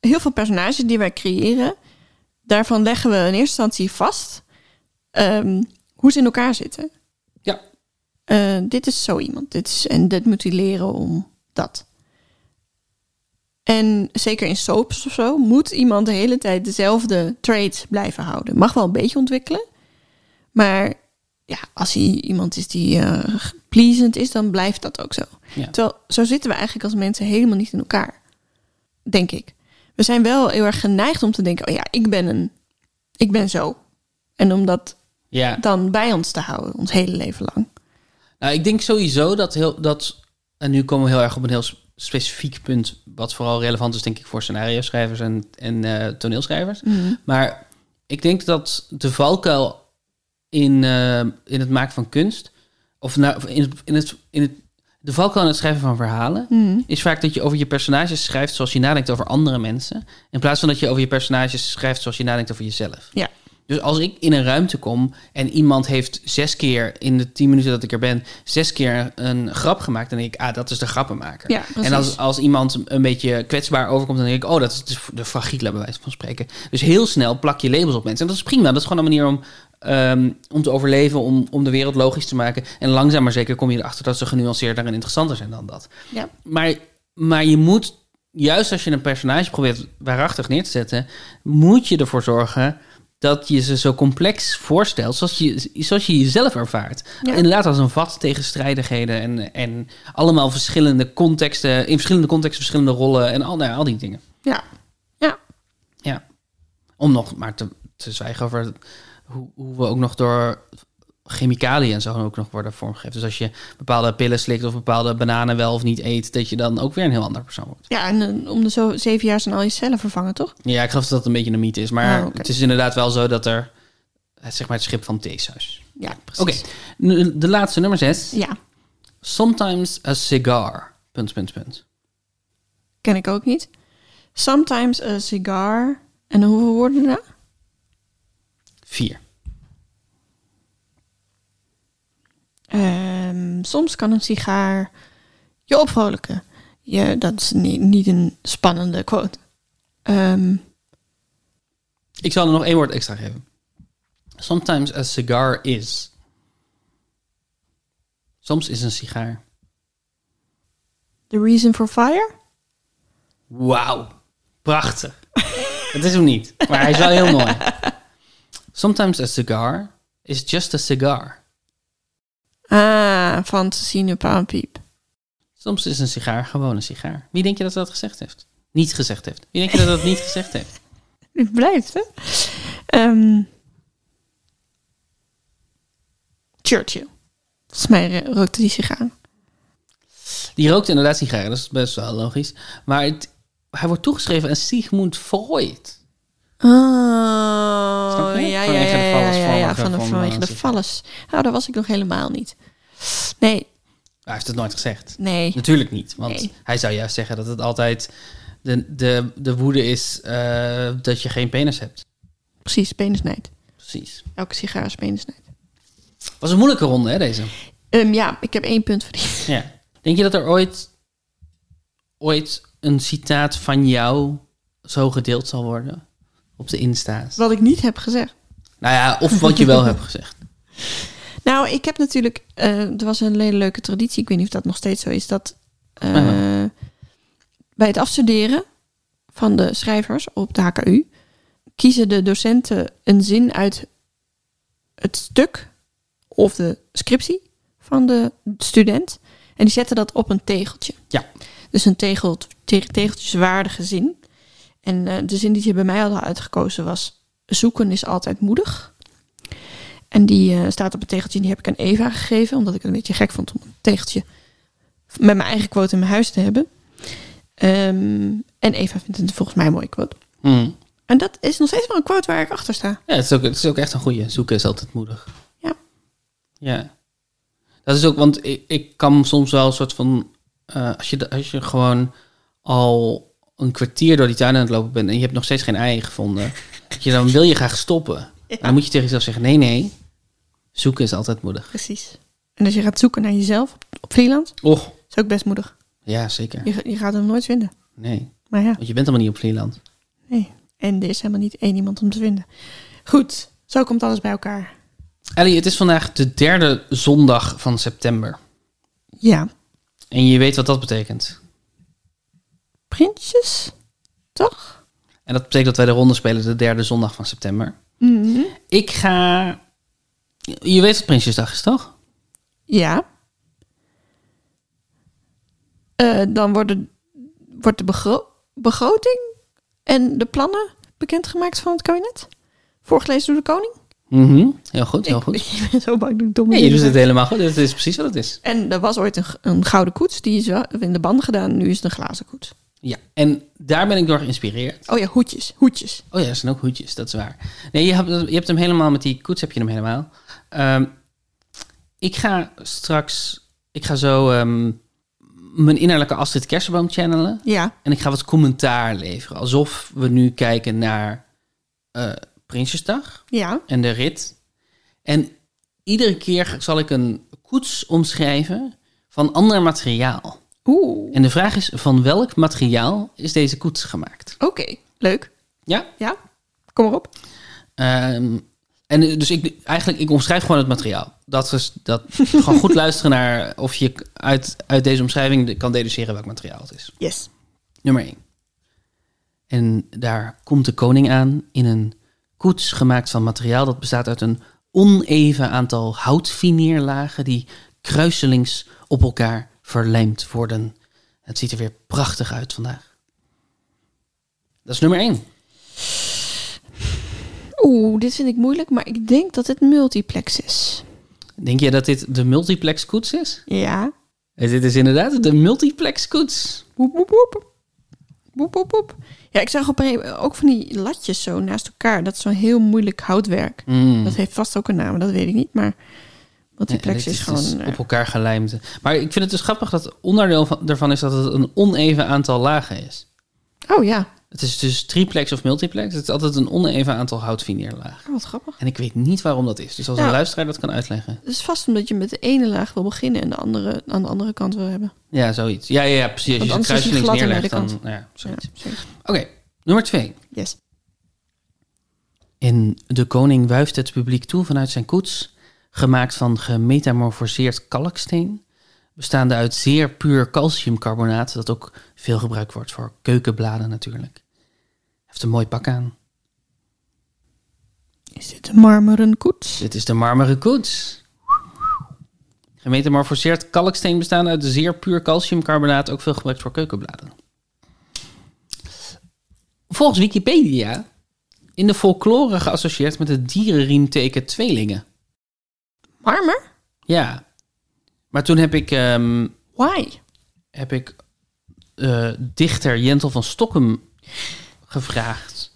heel veel personages die wij creëren, daarvan leggen we in eerste instantie vast ehm, hoe ze in elkaar zitten. Eh, dit is zo iemand. Dit is, en dit moet hij leren om dat. En zeker in soaps of zo, moet iemand de hele tijd dezelfde traits blijven houden. Mag wel een beetje ontwikkelen. Maar ja, als hij iemand is die pleasant is, dan blijft dat ook zo. Ja. Terwijl zo zitten we eigenlijk als mensen helemaal niet in elkaar. Denk ik. We zijn wel heel erg geneigd om te denken: oh ja, ik ben een. Ik ben zo. En om dat ja. dan bij ons te houden, ons hele leven lang. Nou, ik denk sowieso dat heel dat. En nu komen we heel erg op een heel specifiek punt. Wat vooral relevant is, denk ik, voor scenario schrijvers en, en eh, toneelschrijvers. Maar ik denk dat de valkuil in, eh, in het maken van kunst. Of nou, in het, in het, in het, de valkuil in het schrijven van verhalen. Mhm. is vaak dat je over je personages schrijft zoals je nadenkt over andere mensen. In plaats van dat je over je personages schrijft zoals je nadenkt over jezelf. Ja. Dus als ik in een ruimte kom en iemand heeft zes keer in de tien minuten dat ik er ben, zes keer een grap gemaakt, dan denk ik, ah, dat is de grappenmaker. Ja, en als, als iemand een beetje kwetsbaar overkomt, dan denk ik, oh, dat is de- de fragiele bij wijze van spreken. Dus heel snel plak je labels op mensen. En dat is prima. Dat is gewoon een manier om, ehm, om te overleven, om, om de wereld logisch te maken. En langzaam maar zeker kom je erachter dat ze genuanceerder en interessanter zijn dan dat. Ja. Maar, maar je moet, juist als je een personage probeert waarachtig neer te zetten, moet je ervoor zorgen dat je ze zo complex voorstelt zoals je, zoals je jezelf ervaart. Ja. Inderdaad, als een vat tegen strijdigheden en, en allemaal verschillende contexten, in verschillende contexten verschillende rollen en al, nou, ja, al die dingen. Ja. Ja. Ja. Om nog maar te, te zwijgen over hoe, hoe we ook nog door chemicaliën en zo ook nog worden vormgegeven. Dus als je bepaalde pillen slikt of bepaalde bananen wel of niet eet, dat je dan ook weer een heel ander persoon wordt. Ja, en eh, om de zo zeven jaar zijn al je cellen vervangen, toch? Ja, ik geloof dat dat een beetje een mythe is. Maar Oh, oké. het is inderdaad wel zo dat er, eh, zeg maar, het schip van Theseus. Ja, Oké, precies. nu de laatste, nummer zes. Ja, Sometimes a cigar. Punt, punt, punt. ken ik ook niet. Sometimes a cigar. En hoeveel woorden daarna? Vier. Ehm, soms kan een sigaar je opvrolijken. Je, dat is niet, niet een spannende quote. Ehm, Ik zal er nog één woord extra geven. Sometimes a cigar is. Soms is een sigaar. the reason for fire? Wauw. Prachtig. Het is hem niet, maar hij is wel heel mooi. Sometimes a cigar is just a cigar. Ah, van Cecile Paanpiep. Soms is een sigaar gewoon een sigaar. Wie denk je dat dat gezegd heeft? Niet gezegd heeft. Wie denk je dat dat niet gezegd heeft? Het blijft, hè? Ehm, Churchill. Volgens mij rookte die sigaar. Die rookt inderdaad sigaren, dat is best wel logisch. Maar het, hij wordt toegeschreven aan Sigmund Freud. Oh, ja, ja, ja, ja, van vanwege eh, de valles. Nou, dat was ik nog helemaal niet. Nee, Hij heeft het nooit gezegd. nee. Natuurlijk niet, want hij zou juist zeggen dat het altijd de, de, de woede is eh, dat je geen penis hebt. Precies, penisnijd. Precies. Elke sigaar is penisnijd. Was een moeilijke ronde, hè, deze? Ehm, ja, ik heb één punt verdiend. Ja. Denk je dat er ooit, ooit een citaat van jou zo gedeeld zal worden? Op de Insta's? Wat ik niet heb gezegd. Nou ja, of wat je wel hebt gezegd. Nou, ik heb natuurlijk... eh, er was een hele leuke traditie. Ik weet niet of dat nog steeds zo is. Dat eh, bij het afstuderen van de schrijvers op de HKU... kiezen de docenten een zin uit het stuk of de scriptie van de student. En die zetten dat op een tegeltje. Ja. Dus een tegel, te- tegeltjeswaardige zin. En eh, de zin die ze bij mij hadden uitgekozen was... Zoeken is altijd moedig. En die eh, staat op een tegeltje. Die heb ik aan Eva gegeven. Omdat ik het een beetje gek vond om een tegeltje... met mijn eigen quote in mijn huis te hebben. Ehm, en Eva vindt het volgens mij een mooie quote. Hm. En dat is nog steeds wel een quote waar ik achter sta. Ja, het is, ook, het is ook echt een goede. Zoeken is altijd moedig. Ja. Ja. Dat is ook, want ik, ik kan soms wel een soort van... eh, als, je, als je gewoon al een kwartier door die tuin aan het lopen bent... en je hebt nog steeds geen ei gevonden... je, dan wil je graag stoppen. En dan moet je tegen jezelf zeggen... nee, nee, zoeken is altijd moedig. Precies. En als je gaat zoeken naar jezelf op, op Vlieland... Och, is ook best moedig. ja, zeker. Je, je gaat hem nooit vinden. Nee, Maar ja, want je bent helemaal niet op Vlieland. nee. En er is helemaal niet één iemand om te vinden. Goed, zo komt alles bij elkaar. Ellie, het is vandaag de derde zondag van september. Ja, En je weet wat dat betekent. Prinsjes, toch? En dat betekent dat wij de ronde spelen de derde zondag van september. Mhm. Ik ga... Je weet wat Prinsjesdag is, toch? Ja. Eh, dan worden, wordt de begro- begroting en de plannen bekendgemaakt van het kabinet. Voorgelezen door de koning. Mhm. Heel goed, heel Ik- goed. Ik ben zo bang dat ik domme Nee, je doet het helemaal goed. Het is precies wat het is. En er was ooit een, een gouden koets, die is in de banden gedaan. Nu is het een glazen koets. Ja, en daar ben ik door geïnspireerd. Oh ja, hoedjes, hoedjes. Oh ja, er zijn ook hoedjes, dat is waar. Nee, je hebt, je hebt hem helemaal, met die koets heb je hem helemaal. Ehm, ik ga straks, ik ga zo ehm, mijn innerlijke Astrid Kersenboom channelen. Ja, En ik ga wat commentaar leveren. Alsof we nu kijken naar eh Prinsjesdag ja. en de rit. En iedere keer zal ik een koets omschrijven van ander materiaal. Oeh, En de vraag is, van welk materiaal is deze koets gemaakt? oké, leuk. Ja? Ja, kom maar op. Ehm, en dus ik, eigenlijk, ik omschrijf gewoon het materiaal. Dat is dat, gewoon goed luisteren naar of je uit, uit deze omschrijving kan deduceren welk materiaal het is. Yes. Nummer 1. En daar komt de koning aan in een koets gemaakt van materiaal dat bestaat uit een oneven aantal houtfineerlagen die kruiselings op elkaar verlijmd worden. Het ziet er weer prachtig uit vandaag. Dat is nummer 1. Oeh, dit vind ik moeilijk, maar ik denk dat het multiplex is. Denk je dat dit de multiplex koets is? Ja. Eh, Dit is inderdaad de multiplex koets. Woep, woep, woep. Woep, woep, woep. Ja, ik zag op een, ook van die latjes zo naast elkaar. Dat is zo'n heel moeilijk houtwerk. Mm. Dat heeft vast ook een naam, dat weet ik niet. Maar Ja, dit is gewoon... dus eh, op elkaar gelijmd. Maar ik vind het dus grappig dat onderdeel van, daarvan is dat het een oneven aantal lagen is. oh ja, Het is dus triplex of multiplex. Het is altijd een oneven aantal houtfineerlagen. Oh, wat grappig. En ik weet niet waarom dat is. Dus als Nou. een luisteraar dat kan uitleggen. Het is vast omdat je met de ene laag wil beginnen en de andere aan de andere kant wil hebben. Ja, zoiets. Ja, ja, ja precies. Als Want je het kruiselings neerlegt, dan... Ja, zoiets. Ja. Oké, nummer twee. Yes. En de koning wuift het publiek toe vanuit zijn koets, gemaakt van gemetamorfoseerd kalksteen, bestaande uit zeer puur calciumcarbonaat, dat ook veel gebruikt wordt voor keukenbladen natuurlijk. Heeft een mooi pak aan. Is dit een marmeren koets? Dit is de marmeren koets. Gemetamorfoseerd kalksteen bestaande uit zeer puur calciumcarbonaat, ook veel gebruikt voor keukenbladen. Volgens Wikipedia in de folklore geassocieerd met het dierenriemteken tweelingen. Marmer? Ja. Maar toen heb ik, ehm, Why? heb ik eh, dichter Jentel van Stokkem gevraagd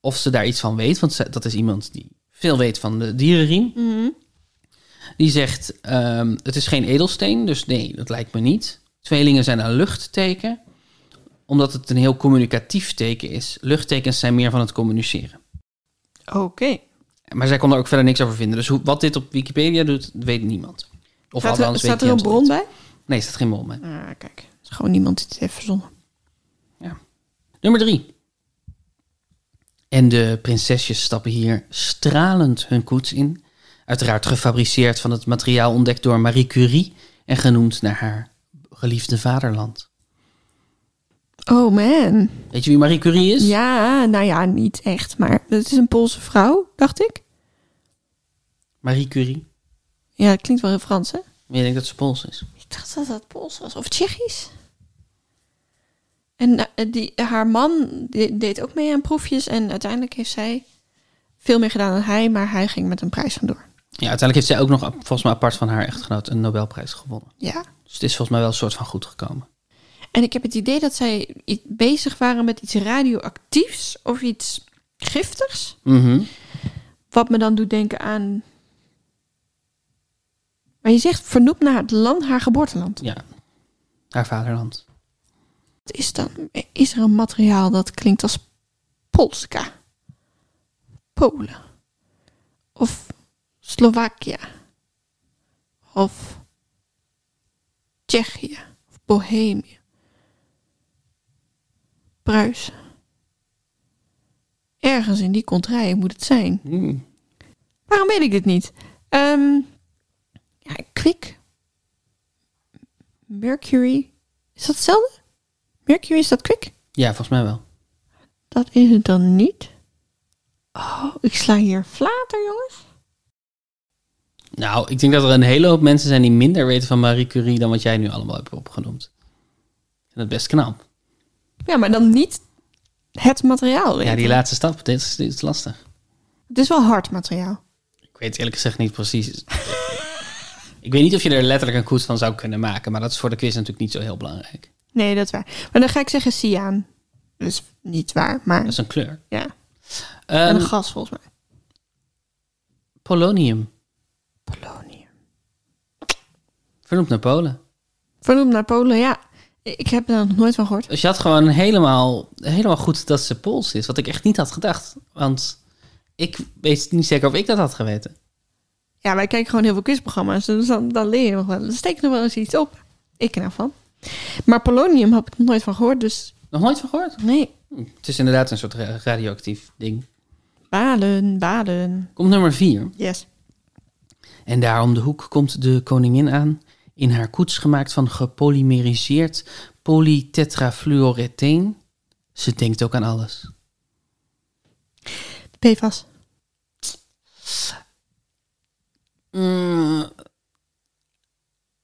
of ze daar iets van weet. Want ze- dat is iemand die veel weet van de dierenriem. Mhm. Die zegt, ehm, het is geen edelsteen, dus nee, dat lijkt me niet. Tweelingen zijn een luchtteken, omdat het een heel communicatief teken is. Luchttekens zijn meer van het communiceren. Oké. Maar zij kon er ook verder niks over vinden. Dus hoe, wat dit op Wikipedia doet, weet niemand. Of Staat er, staat er een bron bij? Nee, er staat geen bron bij. Ah, kijk. Het is gewoon niemand die het heeft verzonnen. Nummer drie. En de prinsesjes stappen hier stralend hun koets in. Uiteraard gefabriceerd van het materiaal ontdekt door Marie Curie en genoemd naar haar geliefde vaderland. Oh man. Weet je wie Marie Curie is? Ja, nou ja, niet echt. Maar het is een Poolse vrouw, dacht ik. Marie Curie. Ja, dat klinkt wel heel Frans, hè? Maar je denkt dat ze Pools is. Ik dacht dat dat Pools was. Of Tsjechisch. En eh, die, haar man die deed ook mee aan proefjes. En uiteindelijk heeft zij veel meer gedaan dan hij. Maar hij ging met een prijs vandoor. Ja, uiteindelijk heeft zij ook nog, volgens mij apart van haar echtgenoot, een Nobelprijs gewonnen. Ja. Dus het is volgens mij wel een soort van goed gekomen. En ik heb het idee dat zij bezig waren met iets radioactiefs. Of iets giftigs. Mhm. Wat me dan doet denken aan... Maar je zegt vernoemd naar het land, haar geboorteland. Ja, haar vaderland. Wat is dan? Is er een materiaal dat klinkt als Polska? Polen? Of Slovakia? Of Tsjechië? Of Bohemië? Pruisen? Ergens in die contraien moet het zijn. Mm. Waarom weet ik dit niet? Ehm ja, kwik. Mercury. Is dat hetzelfde? Mercury, is dat kwik? Ja, volgens mij wel. Dat is het dan niet. Oh, ik sla hier flater, jongens. Nou, ik denk dat er een hele hoop mensen zijn die minder weten van Marie Curie dan wat jij nu allemaal hebt opgenoemd. Ik vind het best knap. Ja, maar dan niet het materiaal. Ja, die laatste stap, dit is, dit is lastig. Het is wel hard materiaal. Ik weet eerlijk gezegd niet precies. Ik weet niet of je er letterlijk een koets van zou kunnen maken, maar dat is voor de quiz natuurlijk niet zo heel belangrijk. Nee, dat is waar. Maar dan ga ik zeggen cyaan. Dat is niet waar, maar Dat is een kleur. ja. Ehm, en een gas volgens mij. polonium, Polonium. vernoemd naar Polen. Vernoemd naar Polen, ja. Ik heb er nog nooit van gehoord. Dus je had gewoon helemaal, helemaal goed dat ze Pools is, wat ik echt niet had gedacht. Want ik weet niet zeker of ik dat had geweten. Ja, wij kijken gewoon heel veel quizprogramma's. Dus dan, dan leer je nog wel. Dan steek je nog wel eens iets op. Ik er nou van. Maar polonium heb ik nog nooit van gehoord, dus Nog nooit van gehoord? nee. Hm, Het is inderdaad een soort ra- radioactief ding. Balen, balen. Komt nummer vier. Yes. En daar om de hoek komt de koningin aan, in haar koets gemaakt van gepolymeriseerd polytetrafluoreteen. Ze denkt ook aan alles. PFAS. Mm,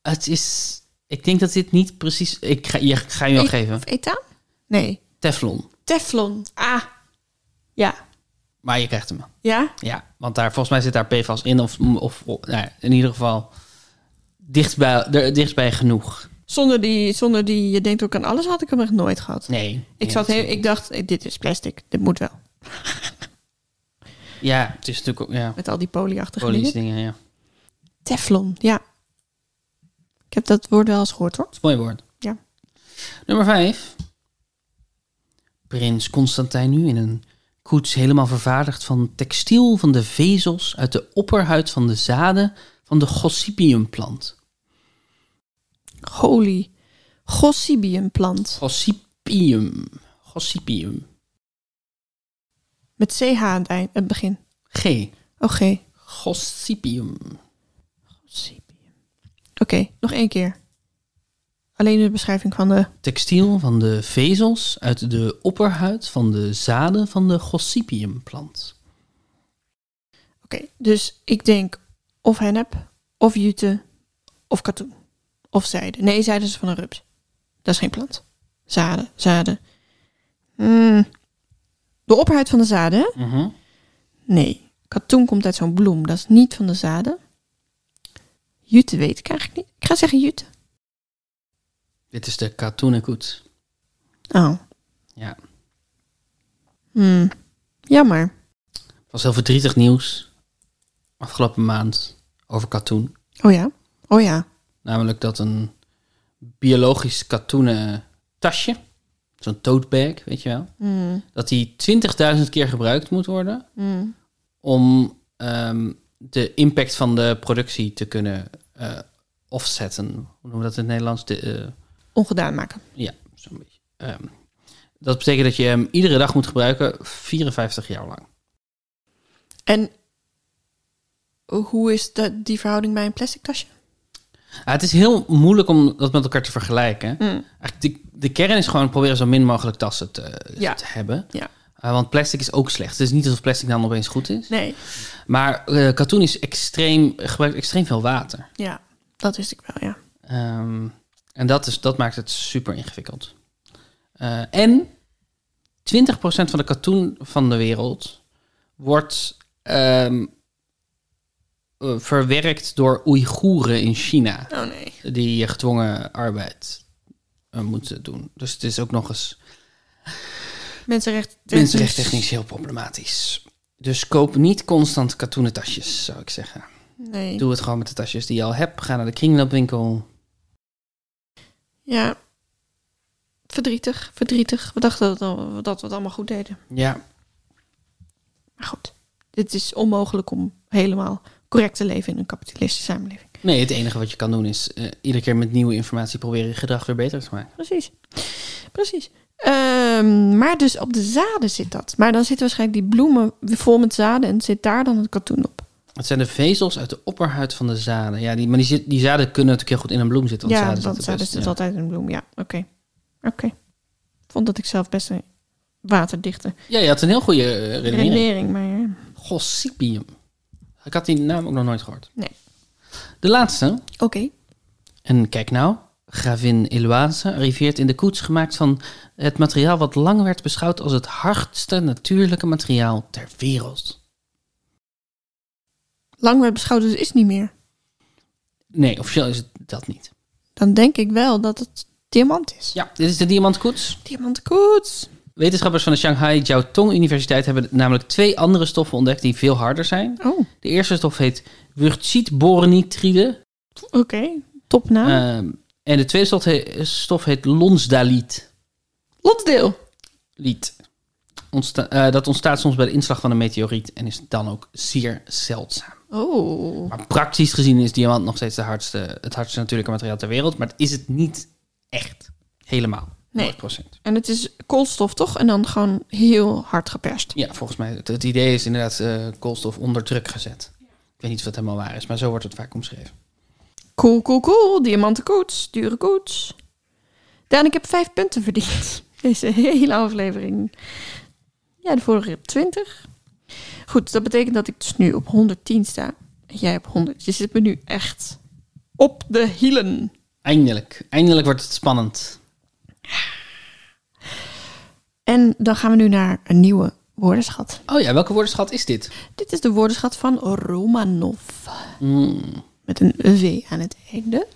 het is... Ik denk dat dit niet precies... Ik ga je, ga je wel E- geven. Ethaan? Nee. Teflon. Teflon. Ah. Ja. Maar je krijgt hem. Ja? Ja, want daar, volgens mij zit daar PFAS in. Of, of, nou in ieder geval dichtbij, er, dichtbij genoeg. Zonder die, zonder die, je denkt ook aan alles, had ik hem echt nooit gehad. Nee. Ik, zat heel, ik dacht, eh, dit is plastic. Dit moet wel. Ja, het is natuurlijk ook... Ja, Met al die polieachtige dingen, ja. Teflon, ja. Ik heb dat woord wel eens gehoord hoor. Dat is een mooi woord. Ja. Nummer vijf. Prins Constantijn nu in een koets helemaal vervaardigd van textiel van de vezels uit de opperhuid van de zaden van de gossypiumplant. Holy. Gossypiumplant. Gossypium. Gossypium. Met CH aan het, eind, het begin. G. Oké. Gossypium. Oké, nog één keer. Alleen de beschrijving van de... Textiel van de vezels uit de opperhuid van de zaden van de gossypiumplant. Oké, dus ik denk of hennep, of jute, of katoen. Of zijde. Nee, zijde is van een rups. Dat is geen plant. Zaden, zaden. Hmm. De opperhuid van de zaden? Mhm. Nee. Katoen komt uit zo'n bloem. Dat is niet van de zaden. Jute weet ik eigenlijk niet. Ik ga zeggen jute. Dit is de katoenen koets. Oh. Ja. Hmm. Jammer. Het was heel verdrietig nieuws afgelopen maand over katoen. Oh ja? Oh ja. Namelijk dat een biologisch katoenen tasje, zo'n tote bag, weet je wel, Hmm. dat die 20.000 keer gebruikt moet worden Hmm. om ehm, de impact van de productie te kunnen eh, offsetten. Hoe noemen we dat in het Nederlands? De, eh, Ongedaan maken. ja, zo'n beetje. Ehm, dat betekent dat je hem iedere dag moet gebruiken, 54 jaar lang. En hoe is de, die verhouding bij een plastic tasje? Ja, het is heel moeilijk om dat met elkaar te vergelijken. Eigenlijk de, de kern is gewoon proberen zo min mogelijk tassen te, Ja. te hebben. Ja. Uh, want plastic is ook slecht. Het is niet alsof plastic dan opeens goed is. Nee. Maar eh, katoen is extreem, gebruikt extreem veel water. Ja, dat wist ik wel, ja. Ehm, en dat, is, dat maakt het super ingewikkeld. Eh, en 20% van de katoen van de wereld wordt ehm, eh, verwerkt door Oeigoeren in China. Oh nee. Die gedwongen arbeid eh, moeten doen. Dus het is ook nog eens Mensenrecht. mensenrechttechnisch heel problematisch. Dus koop niet constant katoenen tasjes, zou ik zeggen. Nee. Doe het gewoon met de tasjes die je al hebt. Ga naar de kringloopwinkel. Ja. Verdrietig, verdrietig. We dachten dat, al- dat we het allemaal goed deden. Ja, Maar goed, dit is onmogelijk om helemaal correct te leven in een kapitalistische samenleving. nee, het enige wat je kan doen is eh, iedere keer met nieuwe informatie proberen je gedrag weer beter te maken. Precies. Precies. Ehm, maar dus op de zaden zit dat. Maar dan zitten waarschijnlijk die bloemen vol met zaden en zit daar dan het katoen op. Het zijn de vezels uit de opperhuid van de zaden. Ja, die, maar die, zit, die zaden kunnen natuurlijk heel goed in een bloem zitten. Want ja, zaden zitten zaden zit ja. altijd in een bloem. Ja, oké. Oké. Vond dat ik zelf best een waterdichte Ja, je had een heel goede eh, redenering. redenering, maar ja. Gossypium. Ik had die naam ook nog nooit gehoord. Nee. De laatste. Oké. En kijk nou, gravin Eloise arriveert in de koets gemaakt van het materiaal wat lang werd beschouwd als het hardste natuurlijke materiaal ter wereld. Lang werd beschouwd, dus is niet meer. Nee, officieel is het dat niet. Dan denk ik wel dat het diamant is. Ja, dit is de diamantkoets. Diamantkoets. Wetenschappers van de Shanghai Jiao Tong Universiteit hebben namelijk twee andere stoffen ontdekt die veel harder zijn. Oh, De eerste stof heet wurtzietbornitride. oké. Topnaam. Ehm, en de tweede stof, he- stof heet lonsdaliet. Lotsdeel. Liet. Ontsta- eh, dat ontstaat soms bij de inslag van een meteoriet en is dan ook zeer zeldzaam. Oh. Maar praktisch gezien is diamant nog steeds de hardste, het hardste natuurlijke materiaal ter wereld. Maar het is het niet echt. Helemaal. Nee. 100%. En het is koolstof toch? En dan gewoon heel hard geperst. Ja, volgens mij. Het, het idee is inderdaad eh, koolstof onder druk gezet. Ik weet niet of dat helemaal waar is, maar zo wordt het vaak omschreven. Cool, cool, cool. Diamantenkoets. Dure koets. Daan, ik heb vijf punten verdiend. Deze hele aflevering. Ja, de vorige op 20. Goed, dat betekent dat ik dus nu op 110 sta. En jij op 100. Je zit me nu echt op de hielen. Eindelijk. Eindelijk wordt het spannend. En dan gaan we nu naar een nieuwe woordenschat. Oh ja, welke woordenschat is dit? Dit is de woordenschat van Romanov. Mm. Met een V aan het einde.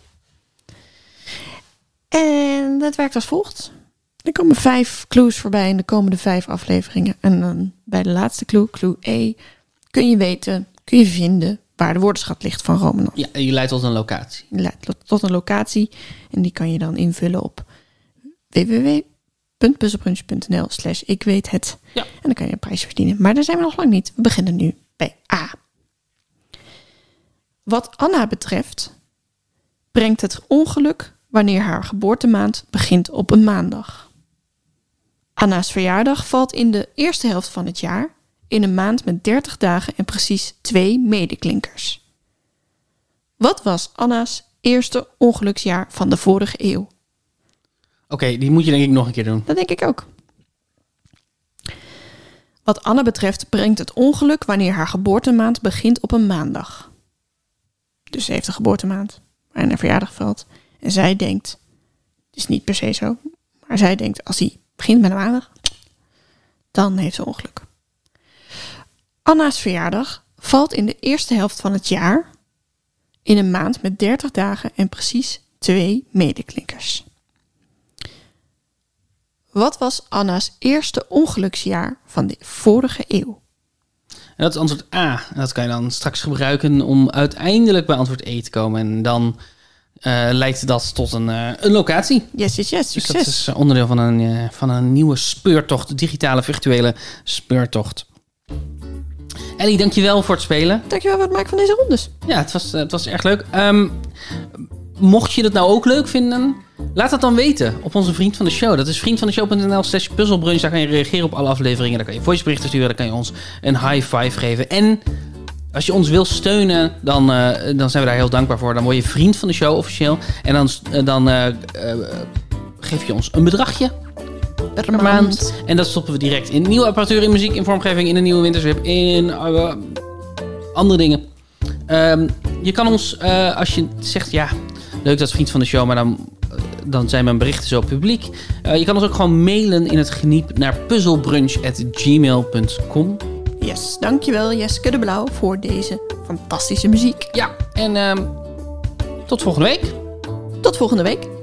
En dat werkt als volgt. Er komen vijf clues voorbij in de komende vijf afleveringen. En dan bij de laatste clue, clue E, kun je weten, kun je vinden waar de woordenschat ligt van Romanov. Ja, en je leidt tot een locatie. Je leidt tot- een locatie en die kan je dan invullen op www.puzzelbrunch.nl slash ik weet het. Ja. En dan kan je een prijsje verdienen. Maar daar zijn we nog lang niet. We beginnen nu bij A. Wat Anna betreft brengt het ongeluk wanneer haar geboortemaand begint op een maandag. Anna's verjaardag valt in de eerste helft van het jaar in een maand met 30 dagen en precies twee medeklinkers. Wat was Anna's eerste ongeluksjaar van de vorige eeuw? Oké, die moet je denk ik nog een keer doen. Dat denk ik ook. Wat Anne betreft brengt het ongeluk wanneer haar geboortemaand begint op een maandag. Dus ze heeft een geboortemaand waarin haar verjaardag valt. En zij denkt, het is niet per se zo, maar zij denkt als hij begint met een maandag, dan heeft ze ongeluk. Anna's verjaardag valt in de eerste helft van het jaar in een maand met 30 dagen en precies twee medeklinkers. Wat was Anna's eerste ongeluksjaar van de vorige eeuw? En dat is antwoord A. En dat kan je dan straks gebruiken om uiteindelijk bij antwoord E te komen. En dan eh, leidt dat tot een, eh, een locatie. Yes, yes, yes. Dus Succes. dat is eh, onderdeel van een, van een nieuwe speurtocht. Digitale, virtuele speurtocht. Ellie, dankjewel voor het spelen. Dankjewel voor het maken van deze rondes. Ja, het was, het was erg leuk. Ehm, mocht je dat nou ook leuk vinden, laat dat dan weten op onze vriend van de show. Dat is vriendvandeshow.nl slash puzzelbrunch. Daar kan je reageren op alle afleveringen. Daar kan je voiceberichten sturen. Daar kan je ons een high five geven. En als je ons wil steunen, dan, eh, dan zijn we daar heel dankbaar voor. Dan word je vriend van de show officieel. En dan, eh, dan eh, geef je ons een bedragje Per, per maand. En dat stoppen we direct in nieuwe apparatuur, in muziek, in vormgeving, in een nieuwe winterswip, in andere dingen. Ehm, je kan ons, als je zegt, ja, leuk dat vriend van de show, maar dan, dan zijn mijn berichten zo publiek. Eh, je kan ons ook gewoon mailen in het geniep naar puzzelbrunch.gmail.com. Yes, dankjewel Jeske de Blauw voor deze fantastische muziek. Ja, en ehm, tot volgende week. Tot volgende week.